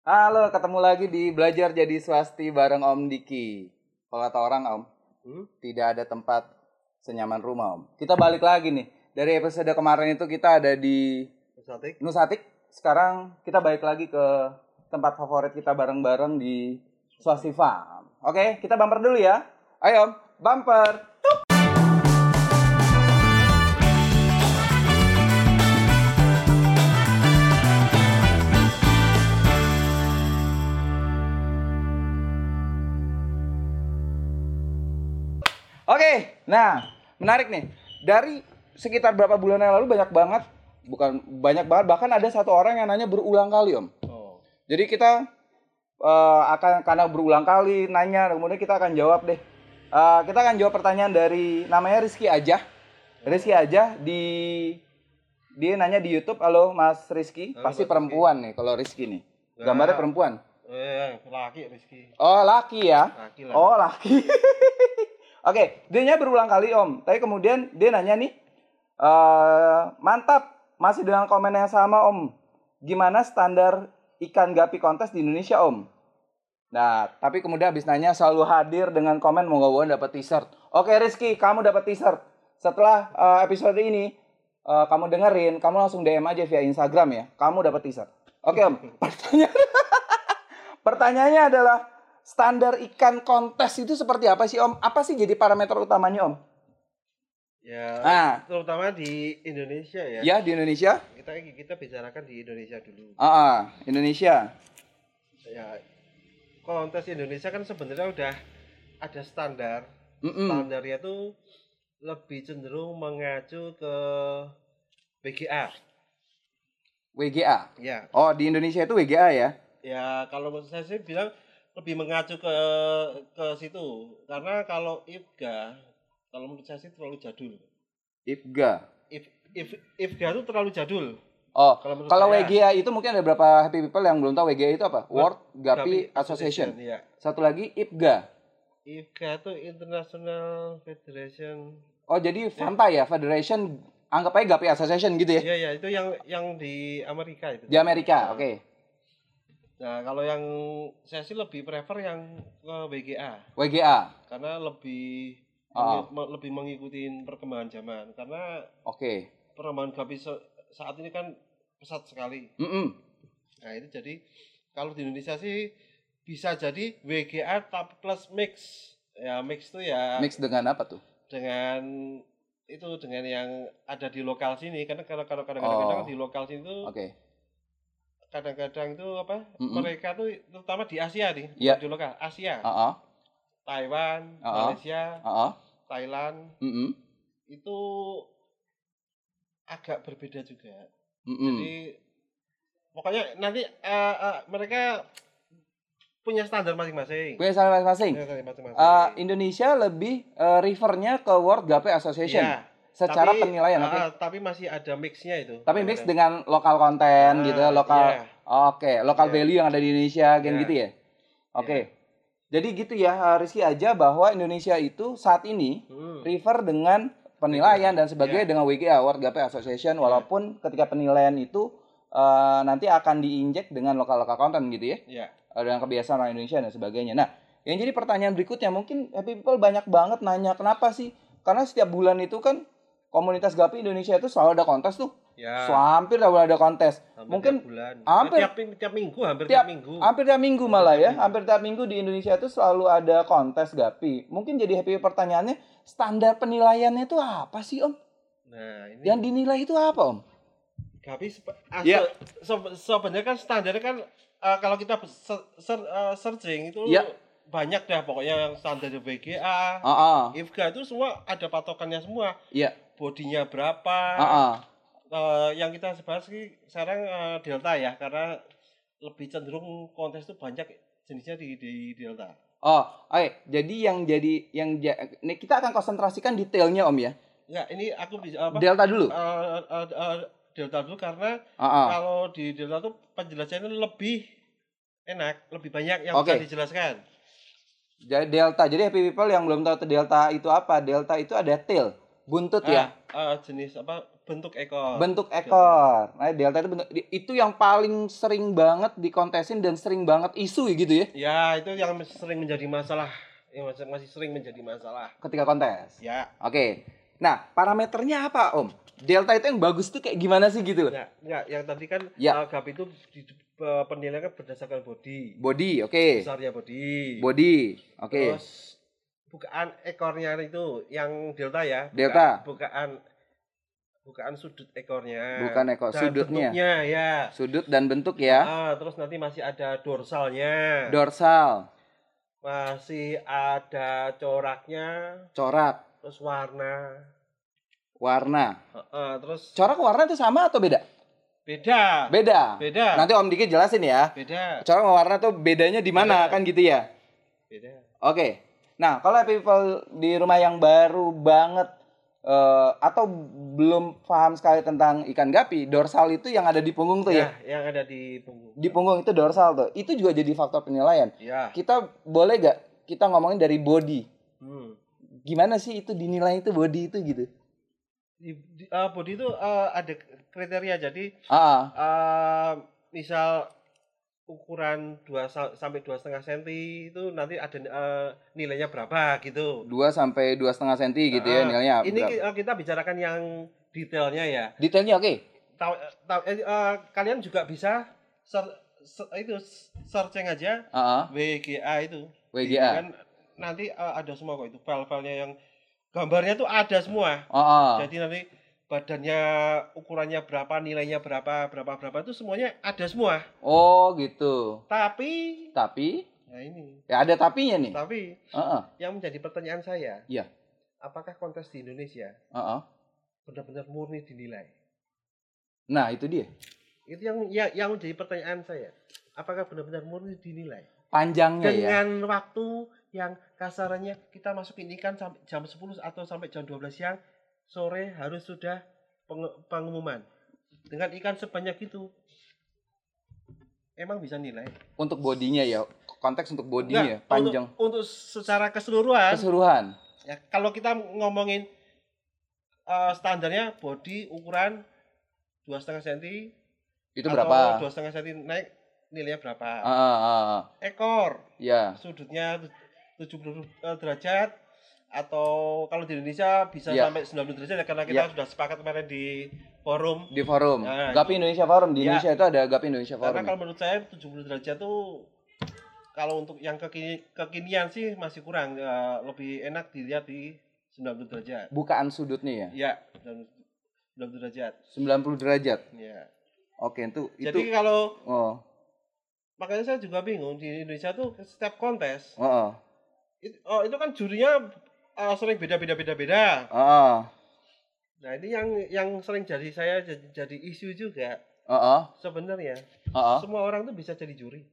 Halo, ketemu lagi di Belajar Jadi Swasti bareng Om Diki. Kalau kata orang Om, Hmm? tidak ada tempat senyaman rumah Om. Kita balik lagi nih. Dari episode kemarin itu kita ada di Statik. Nusatik. Sekarang kita balik lagi ke tempat favorit kita bareng-bareng di Swasti Farm. Oke, kita bumper dulu ya. Ayo Om, bumper. Oke, nah menarik nih. Dari sekitar berapa bulan yang lalu banyak banget, bukan banyak banget, bahkan ada satu orang yang nanya berulang kali om. Oh. Jadi kita eh, akan karena berulang kali nanya, kemudian kita akan jawab deh. Eh, kita akan jawab pertanyaan dari namanya Rizky aja. Rizky aja di dia nanya di YouTube, halo Mas Rizky, Halo, pasti Mas perempuan nih kalau Rizky nih. Gambarnya Nah. perempuan. Eh, laki Rizky. Oh laki ya. Laki lah. Oh laki. Oke, dia nya berulang kali om. Tapi kemudian dia nanya nih, eh mantap, masih dengan komen yang sama om. Gimana standar ikan gapi kontes di Indonesia om? Nah, tapi kemudian habis nanya selalu hadir dengan komen mau gak dapat t-shirt. Oke Rizky, kamu dapat t-shirt. Setelah eh, episode ini, eh, kamu dengerin, kamu langsung DM aja via Instagram ya. Kamu dapat t-shirt. Oke om, pertanyaan Pertanyaannya adalah standar ikan kontes itu seperti apa sih Om? Apa sih jadi parameter utamanya Om? Ya, Ah. terutama di Indonesia ya. Ya di Indonesia? Kita kita bicarakan di Indonesia dulu. Ah, ah, Indonesia. Ya, kontes Indonesia kan sebenarnya udah ada standar. Mm-mm. Standarnya tuh lebih cenderung mengacu ke WGA. WGA. Ya, Oh di Indonesia itu WGA ya? ya kalau menurut saya sih bilang lebih mengacu ke ke situ. Karena kalau IFGA, kalau menurut saya sih terlalu jadul. IPGA. if if IFGA itu terlalu jadul. Oh, Kalau kalau saya- WGA itu mungkin ada berapa happy people yang belum tahu WGA itu apa? World Gapi Association. Iya. Satu lagi IPGA. IFGA itu International Federation. Oh jadi Fanta ya, Federation anggap aja Gapi Association gitu ya? Iya ya itu yang yang di Amerika itu. Di Amerika, oke. Nah kalau yang saya sih lebih prefer yang ke WGA WGA, karena lebih Ah. mengi- me- lebih mengikuti perkembangan zaman karena oke. perkembangan gapi se- saat ini kan pesat sekali. Mm-mm. Nah itu jadi kalau di Indonesia sih bisa jadi WGA tapi plus mix. Ya mix itu ya Mix dengan apa tuh? dengan itu dengan yang ada di lokal sini karena kalau kadang-kadang Oh. di lokal sini tuh Oke. Kadang-kadang itu apa Mm-mm. mereka tuh terutama di Asia nih Iya. di lokal Asia Ah, ah, Taiwan Ah, ah. Malaysia ah, ah. Thailand Mm-mm. itu agak berbeda juga Mm-mm. jadi pokoknya nanti eh, eh, mereka punya standar masing-masing Punya standar masing-masing Eh, Indonesia lebih eh, refernya ke World Gape Association Iya. Secara Tapi, penilaian, ah, tapi masih ada mixnya itu Tapi mix dengan lokal konten Ah, gitu, lokal. iya. Oke, lokal Iya. value yang ada di Indonesia, kayak Iya. gitu ya. Oke. Jadi gitu ya, eh, Rizky aja bahwa Indonesia itu saat ini Hmm. refer dengan penilaian dan sebagainya Iya. dengan WGA World Gape Association walaupun ketika penilaian itu eh, nanti akan diinjek dengan lokal-lokal konten gitu ya. ya eh, dengan kebiasaan orang Indonesia dan sebagainya. Nah, yang jadi pertanyaan berikutnya mungkin happy people banyak banget nanya kenapa sih? Karena setiap bulan itu kan komunitas Gapi Indonesia itu selalu ada kontes tuh. ya So, hampir bulan ada kontes. hampir mungkin tiap bulan hampir- tiap, tiap minggu hampir tiap- tiap, minggu Hampir tiap minggu malah ya, minggu. hampir tiap minggu di Indonesia itu selalu ada kontes Gapi. Mungkin jadi happy pertanyaannya standar penilaiannya itu apa sih Om? nah ini Yang dinilai itu apa Om? Tapi sep- ah, Iya. se- se- sebenarnya kan standarnya kan eh, kalau kita se- ser- eh, searching itu Iya. Banyak dah pokoknya yang standar VGA, Ah, ah. IFGA itu semua ada patokannya semua. Iya. Bodinya berapa? Ah, ah. Eh, yang kita bahas sih sekarang eh, Delta ya karena lebih cenderung kontes itu banyak jenisnya di, di Delta. Oh, oke. Jadi yang jadi yang ja- ini kita akan konsentrasikan detailnya Om ya. Ya ini aku bisa apa? Delta dulu. eh, eh, eh, Delta dulu karena Ah, ah. kalau di Delta tuh penjelasannya lebih enak, lebih banyak yang Oke. bisa dijelaskan. Jadi delta. Jadi happy people yang belum tahu delta itu apa? Delta itu ada tail. buntut Ah, ya ah, jenis apa bentuk ekor. bentuk ekor nah delta itu bentuk itu yang paling sering banget dikontesin dan sering banget isu gitu ya Ya, itu yang sering menjadi masalah. Yang masih, masih sering menjadi masalah. ketika kontes Ya, oke nah parameternya apa om delta itu yang bagus tuh kayak gimana sih gitu loh ya, ya yang tadi kan Ya. uh, GAP itu di, uh, penilaian kan berdasarkan body. body oke Besarnya body. body oke Terus bukaan ekornya itu yang delta ya. buka- Delta. Bukaan bukaan sudut ekornya. Bukan ekor, Dan sudutnya. bentuknya, ya. sudut dan bentuk ya Ah, terus nanti masih ada dorsalnya. dorsal masih ada coraknya, corak terus warna. warna Heeh, terus corak warna itu sama atau beda beda. beda Beda. nanti om dikit jelasin ya Beda. corak warna tuh bedanya di mana kan gitu ya Beda. Oke. Nah, kalau people di rumah yang baru banget eh, atau belum paham sekali tentang ikan gapi, dorsal itu yang ada di punggung tuh ya. Ya, yang ada di punggung. Di punggung itu dorsal tuh. Itu juga jadi faktor penilaian. Ya. Kita boleh gak kita ngomongin dari body? Hmm. Gimana sih itu dinilai itu body itu gitu? Eh, body itu eh, ada kriteria. Jadi Ah, eh, misal ukuran 2 sampai dua setengah senti itu nanti ada eh, nilainya berapa gitu. 2 sampai dua setengah senti gitu ya Ah, nilainya. Ini berapa? ki- kita bicarakan yang detailnya ya. Detailnya oke. Eh, eh, kalian juga bisa ser- ser- itu searching aja Ah, ah. WGA itu. WGA. Kan nanti eh, ada semua kok itu file-filenya yang gambarnya tuh ada semua. Ah, ah. Jadi nanti badannya ukurannya berapa, nilainya berapa, berapa berapa itu semuanya ada semua. Oh, gitu. Tapi Tapi nah ini, ya ada tapinya nih. tapi Ah, ah. yang menjadi pertanyaan saya, Iya. apakah kontes di Indonesia Ah, ah. benar-benar murni dinilai? Nah, itu dia. Itu yang yang, yang menjadi pertanyaan saya. Apakah benar-benar murni dinilai? Panjangnya ya. Dengan waktu yang kasarannya kita masukin ikan sampai jam 10 atau sampai jam 12 siang, sore harus sudah pengumuman. Dengan ikan sebanyak itu, emang bisa nilai? untuk bodinya ya konteks untuk bodinya Enggak, panjang. Untuk, untuk secara keseluruhan, keseluruhan. Ya, kalau kita ngomongin eh, standarnya body ukuran dua setengah senti itu berapa? dua setengah senti naik nilainya berapa? Ah, ah, ah. ekor. Ya. Sudutnya 70 eh, derajat atau kalau di Indonesia bisa Iya. sampai 90 derajat ya, karena kita Iya. sudah sepakat kemarin di forum. Di forum. Nah, Gapi Indonesia Forum. Di Ya. Indonesia itu ada Gapi Indonesia karena Forum. kalau menurut saya 70 derajat tuh kalau untuk yang kekini, kekinian sih masih kurang Eh, lebih enak dilihat di 90 derajat. Bukaan sudutnya ya? Ya 90 derajat. 90 derajat? Ya oke itu itu jadi kalau oh. makanya saya juga bingung di Indonesia tuh setiap kontes oh oh itu, oh, itu kan jurinya eh, sering beda-beda beda-beda. Oh. Nah ini yang yang sering jadi saya jadi, jadi isu juga. Oh, oh. sebenarnya oh, oh. semua orang tuh bisa jadi juri.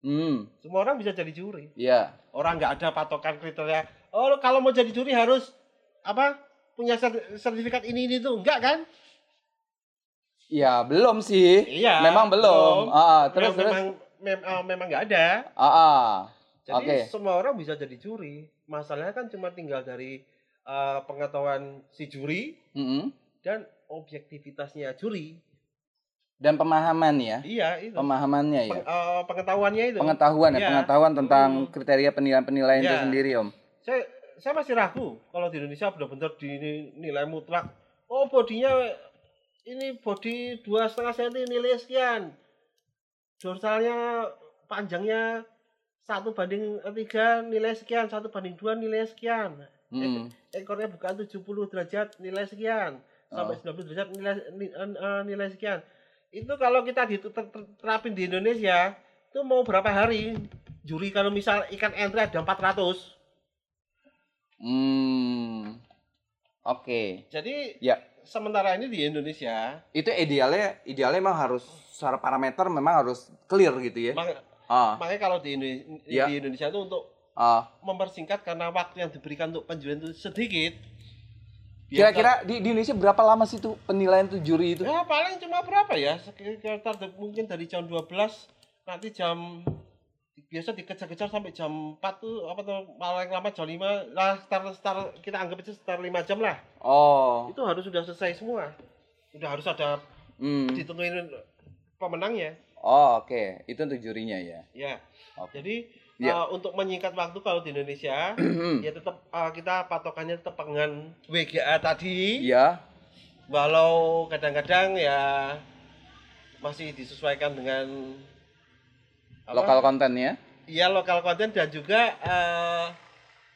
Hmm. Semua orang bisa jadi juri. Ya orang nggak ada patokan kriteria oh kalau mau jadi juri harus apa punya ser- sertifikat ini ini tuh. Enggak kan? Ya belum sih. Iya, memang belum. belum. ah terus Mem- terus. memang mem- eh, memang nggak ada. Ah ah. Jadi Oke. semua orang bisa jadi juri masalahnya kan cuma tinggal dari eh, pengetahuan si juri Mm-mm. dan objektivitasnya juri dan pemahaman ya iya itu pemahamannya ya Peng- eh, pengetahuannya itu pengetahuan ya Iya. pengetahuan tentang Hmm. kriteria penilaian-penilaian itu Iya. sendiri om saya saya masih ragu kalau di Indonesia benar-benar dinilai mutlak oh bodinya ini body dua setengah senti nilai sekian dorsalnya panjangnya satu banding tiga nilai sekian satu banding dua nilai sekian Mm. ekornya bukan 70 derajat nilai sekian sampai Oh. 90 derajat nilai ni- eh, eh, nilai sekian itu kalau kita diterapin di Indonesia itu mau berapa hari juri kalau misal ikan entre ada 400 Hmm. Oke. Jadi Ya. sementara ini di Indonesia, Itu idealnya idealnya memang harus secara parameter memang harus clear gitu ya. Ah, makanya kalau di, Indo- Ya. di Indonesia itu untuk ah. mempersingkat karena waktu yang diberikan untuk penjualan itu sedikit. biasa- Kira-kira di, di Indonesia berapa lama sih tuh penilaian tuh juri itu? ya paling cuma berapa ya? Sekitar mungkin dari jam 12 nanti jam biasa dikejar-kejar sampai jam 4 tuh apa tuh paling lama jam 5 lah start kita anggap itu sekitar 5 jam lah Oh. itu harus sudah selesai semua udah harus ada Hmm. ditentuin pemenangnya Oh, oke. Itu untuk jurinya ya. ya Oke. jadi Ya. eh, untuk menyingkat waktu kalau di Indonesia ya tetap eh, kita patokannya tetap dengan WGA tadi Iya. walau kadang-kadang ya masih disesuaikan dengan apa? Lokal konten ya. Iya lokal konten dan juga eh,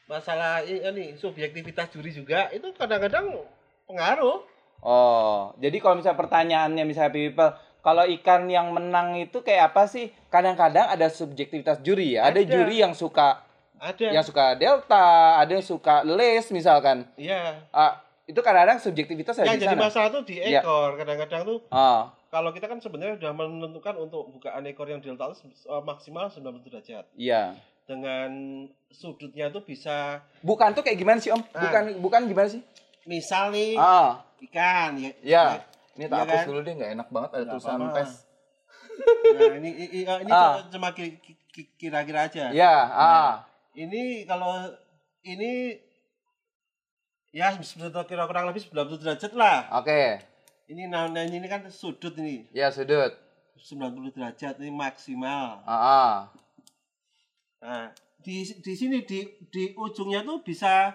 masalah ini subjektivitas juri juga itu kadang-kadang pengaruh. Oh, jadi kalau misalnya pertanyaannya misalnya people, kalau ikan yang menang itu kayak apa sih? Kadang-kadang ada subjektivitas juri ya. Ada, Ada. juri yang suka Ada. yang suka delta, ada yang suka les misalkan. Iya. Ah, itu kadang-kadang subjektivitas ada Yang di jadi sana. masalah tuh di Iya. ekor. Kadang-kadang tuh Ah, kalau kita kan sebenarnya sudah menentukan untuk bukaan ekor yang delta itu eh, maksimal 90 derajat. iya. Dengan sudutnya tuh bisa Bukan tuh kayak gimana sih Om? Nah. Bukan bukan gimana sih? misal nih Ah, ikan ya. Iya. Ini tak Iya hapus kan? dulu deh, nggak enak banget ada tulisan pes. Nah, ini i- i- ini Ah. cuma ki- ki- kira-kira aja. Iya, ah. Ini kalau ini ya kira kurang lebih 90 derajat lah. Oke. Ini namanya ini kan sudut ini Ya, sudut. 90 derajat ini maksimal. Ah, ah. Nah, di di sini di di ujungnya tuh bisa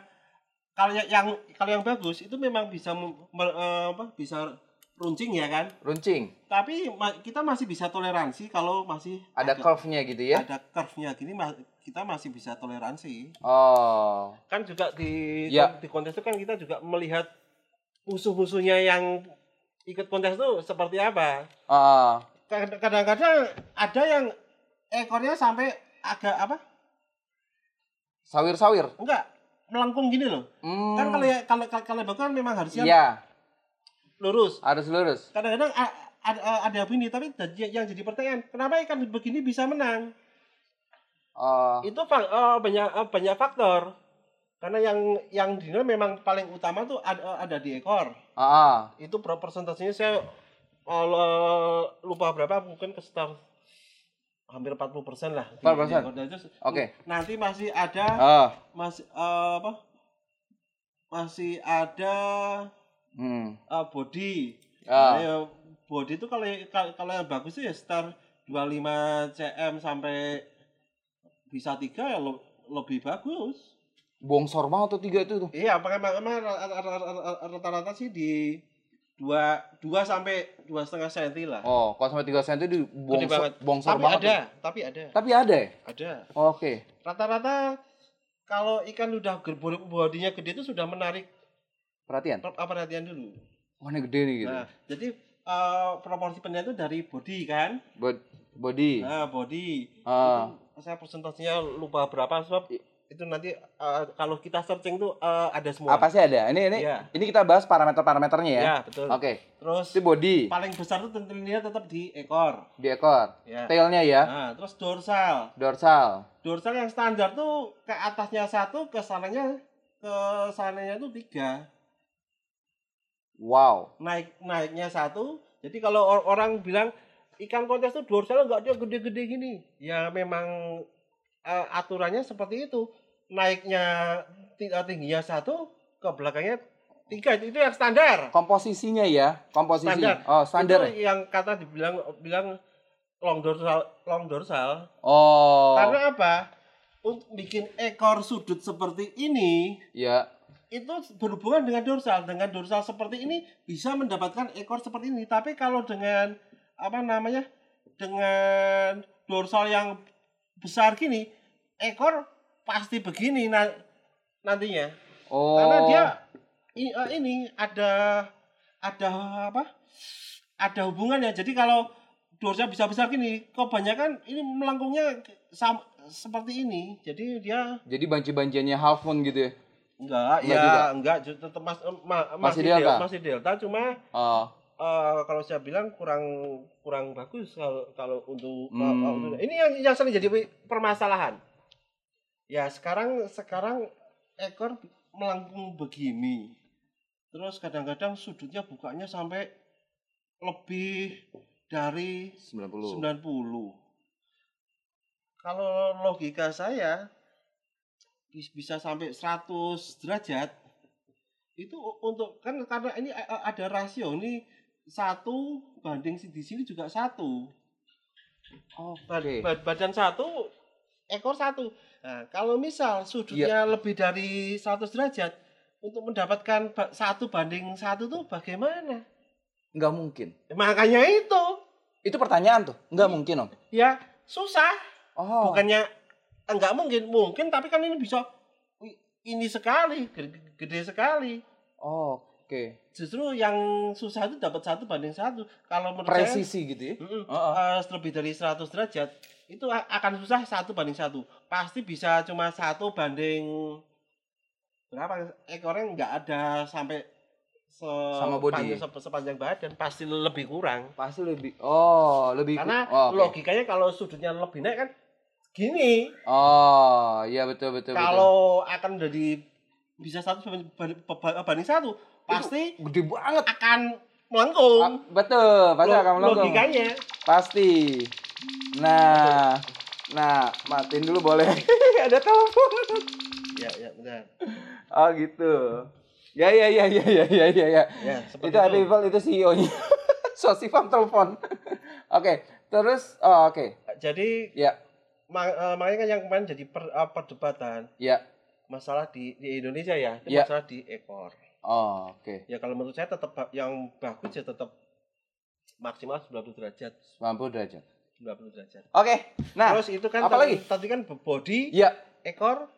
kalau yang- kalau yang bagus itu memang bisa mem- me- eh, apa bisa runcing ya kan. Runcing. Tapi ma- kita masih bisa toleransi kalau masih Ada curve-nya gitu ya. ada curve-nya gini ma- kita masih bisa toleransi. Oh. Kan juga di Ya. di kontes itu kan kita juga melihat musuh-musuhnya yang ikut kontes itu seperti apa. Ah. Kad- Kadang-kadang ada yang ekornya sampai agak apa? Sawir-sawir. Enggak, melengkung gini loh. Hmm. Kan kalau ya kalau kalau kalau kan memang harusnya Iya, lurus. harus lurus. Kadang-kadang ada ada begini tapi jadi- yang jadi pertanyaan, kenapa ikan begini bisa menang? Oh. itu eh, banyak eh, banyak faktor karena yang yang dinilai memang paling utama tuh ada, ada di ekor Ah, itu per- persentasenya saya le- lupa berapa mungkin ke sekitar hampir 40% lah di- 40%? di ekor. Dan terus Oke. nanti masih ada Ah. masih eh, apa masih ada Hmm. eh, body Ah. Nah, ya, body itu kalau kalau yang bagus sih ya sekitar 25 cm sampai bisa tiga ya lo- lebih bagus Bongsor banget tuh tiga itu tuh. Iya, pakai emang rata-rata sih di dua dua sampai dua setengah senti lah. Oh, kalau sampai 3 cm itu Gede bongsor, banget. bongsor tapi banget. ada, tuh. tapi ada, Tapi ada ya? ada. Oke. Rata-rata kalau ikan udah bodinya gede itu sudah menarik Perhatian. per- perhatian dulu. Wah, ini gede nih gitu. Nah, jadi eh, proporsi penilaian itu dari body kan. Bod- body. Nah, body. Ah. Itu saya persentasenya lupa berapa sebab itu nanti eh, kalau kita searching tuh eh, ada semua. Apa sih ada? Ini ini Iya. ini kita bahas parameter-parameternya ya. Ya, betul. Oke. Terus Itu body paling besar itu tentunya tetap di ekor. di ekor. Ya. Tailnya ya, Nah, terus dorsal. dorsal. Dorsal yang standar tuh ke atasnya satu, ke sananya ke sananya itu tiga. Wow. Naik naiknya satu. Jadi kalau or- orang bilang ikan kontes tuh dorsal nggak dia gede-gede gini. Ya memang eh, aturannya seperti itu. Naiknya eh, tingginya satu, ke belakangnya tiga. Itu yang standar. Komposisinya ya, komposisi. Standar. Oh, standar. Itu yang kata dibilang bilang long dorsal, long dorsal. Oh. Karena apa? Untuk bikin ekor sudut seperti ini Ya. Itu berhubungan dengan dorsal. Dengan dorsal seperti ini bisa mendapatkan ekor seperti ini. Tapi kalau dengan apa namanya? Dengan dorsal yang besar gini, ekor pasti begini na- nantinya. Oh. Karena dia i- eh, ini ada ada apa? Ada hubungannya. Jadi kalau dorsal bisa besar gini, kebanyakan ini melengkungnya sam- seperti ini. Jadi dia Jadi banci-banciannya half moon gitu ya. Enggak, Enggak ya juga? enggak tetap mas, eh, ma- Masih masih, delta? delta. masih delta cuma Oh. eh, kalau saya bilang kurang kurang bagus kalau kalau untuk, Hmm. eh, untuk- ini yang yang sering jadi permasalahan. Ya sekarang sekarang ekor melengkung begini. Terus kadang-kadang sudutnya bukanya sampai lebih dari 90. 90. kalau logika saya bisa sampai 100 derajat itu untuk kan karena ini a- a- ada rasio ini satu banding si- di sini juga satu Bad- Oke. bad- badan satu ekor satu nah kalau misal sudutnya lebih dari 100 derajat untuk mendapatkan satu banding satu tuh bagaimana Nggak mungkin. makanya itu Itu pertanyaan tuh. Nggak mungkin, Om. ya susah Oh. bukannya enggak mungkin mungkin tapi kan ini bisa ini sekali gede, gede sekali Oke. justru yang susah itu dapat satu banding satu kalau menurut Presisi gitu ya. saya Oh, oh. eh, lebih dari 100 derajat itu akan susah satu banding satu pasti bisa cuma satu banding berapa ekornya nggak ada sampai Sama body. sepanjang, sep- sepanjang badan pasti lebih kurang Pasti lebih. Oh, lebih. karena oh, oke. logikanya kalau sudutnya lebih naik kan gini Oh, iya betul betul betul. kalau akan jadi bisa satu banding, satu pasti gede banget. akan Ah, melengkung betul, pasti akan melengkung. logikanya Pasti. Nah, nah, matiin dulu boleh. Ada telepon. ya ya benar Oh gitu. Ya ya ya ya ya ya ya. ya. ya itu ada people itu CEO-nya. Sosifam telepon. Oke, terus oh, oke. jadi Ya, ma- eh, makanya kan yang kemarin jadi per- eh, perdebatan ya. masalah di, di Indonesia ya itu Ya. masalah di ekor Oh, oke. ya kalau menurut saya tetap yang bagus ya tetap maksimal 90 derajat 90 derajat. 90 derajat Oke. Nah, terus itu kan apa tadi, kan body ya, ekor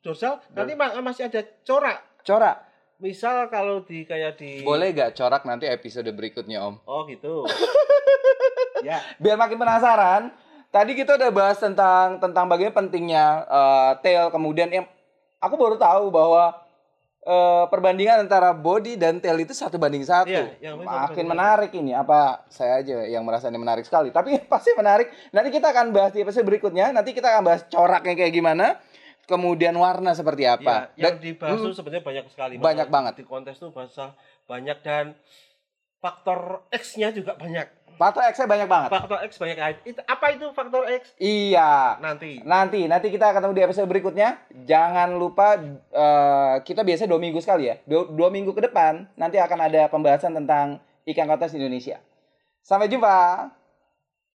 dorsal nanti ma- masih ada corak corak. misal kalau di kayak di Boleh gak corak nanti episode berikutnya, Om? oh gitu ya biar makin penasaran tadi kita udah bahas tentang tentang bagaimana pentingnya eh, tail kemudian yang aku baru tahu bahwa eh, perbandingan antara body dan tail itu satu banding satu. Iya, makin menarik ini. Apa saya aja yang merasa ini menarik sekali. Tapi pasti menarik nanti kita akan bahas di episode berikutnya. Nanti kita akan bahas coraknya kayak gimana kemudian warna seperti apa. Ya, yang Dan- dibahas tuh Hmm, sebenarnya banyak sekali. Banyak banget. Di kontes tuh bahasa banyak dan faktor X-nya juga banyak. Faktor X-nya banyak banget Faktor X banyak. Itu apa itu faktor X? iya Nanti. Nanti, nanti kita ketemu di episode berikutnya. Jangan lupa eh, kita biasa dua minggu sekali ya. Dua, dua minggu ke depan nanti akan ada pembahasan tentang ikan kontes di Indonesia. Sampai jumpa.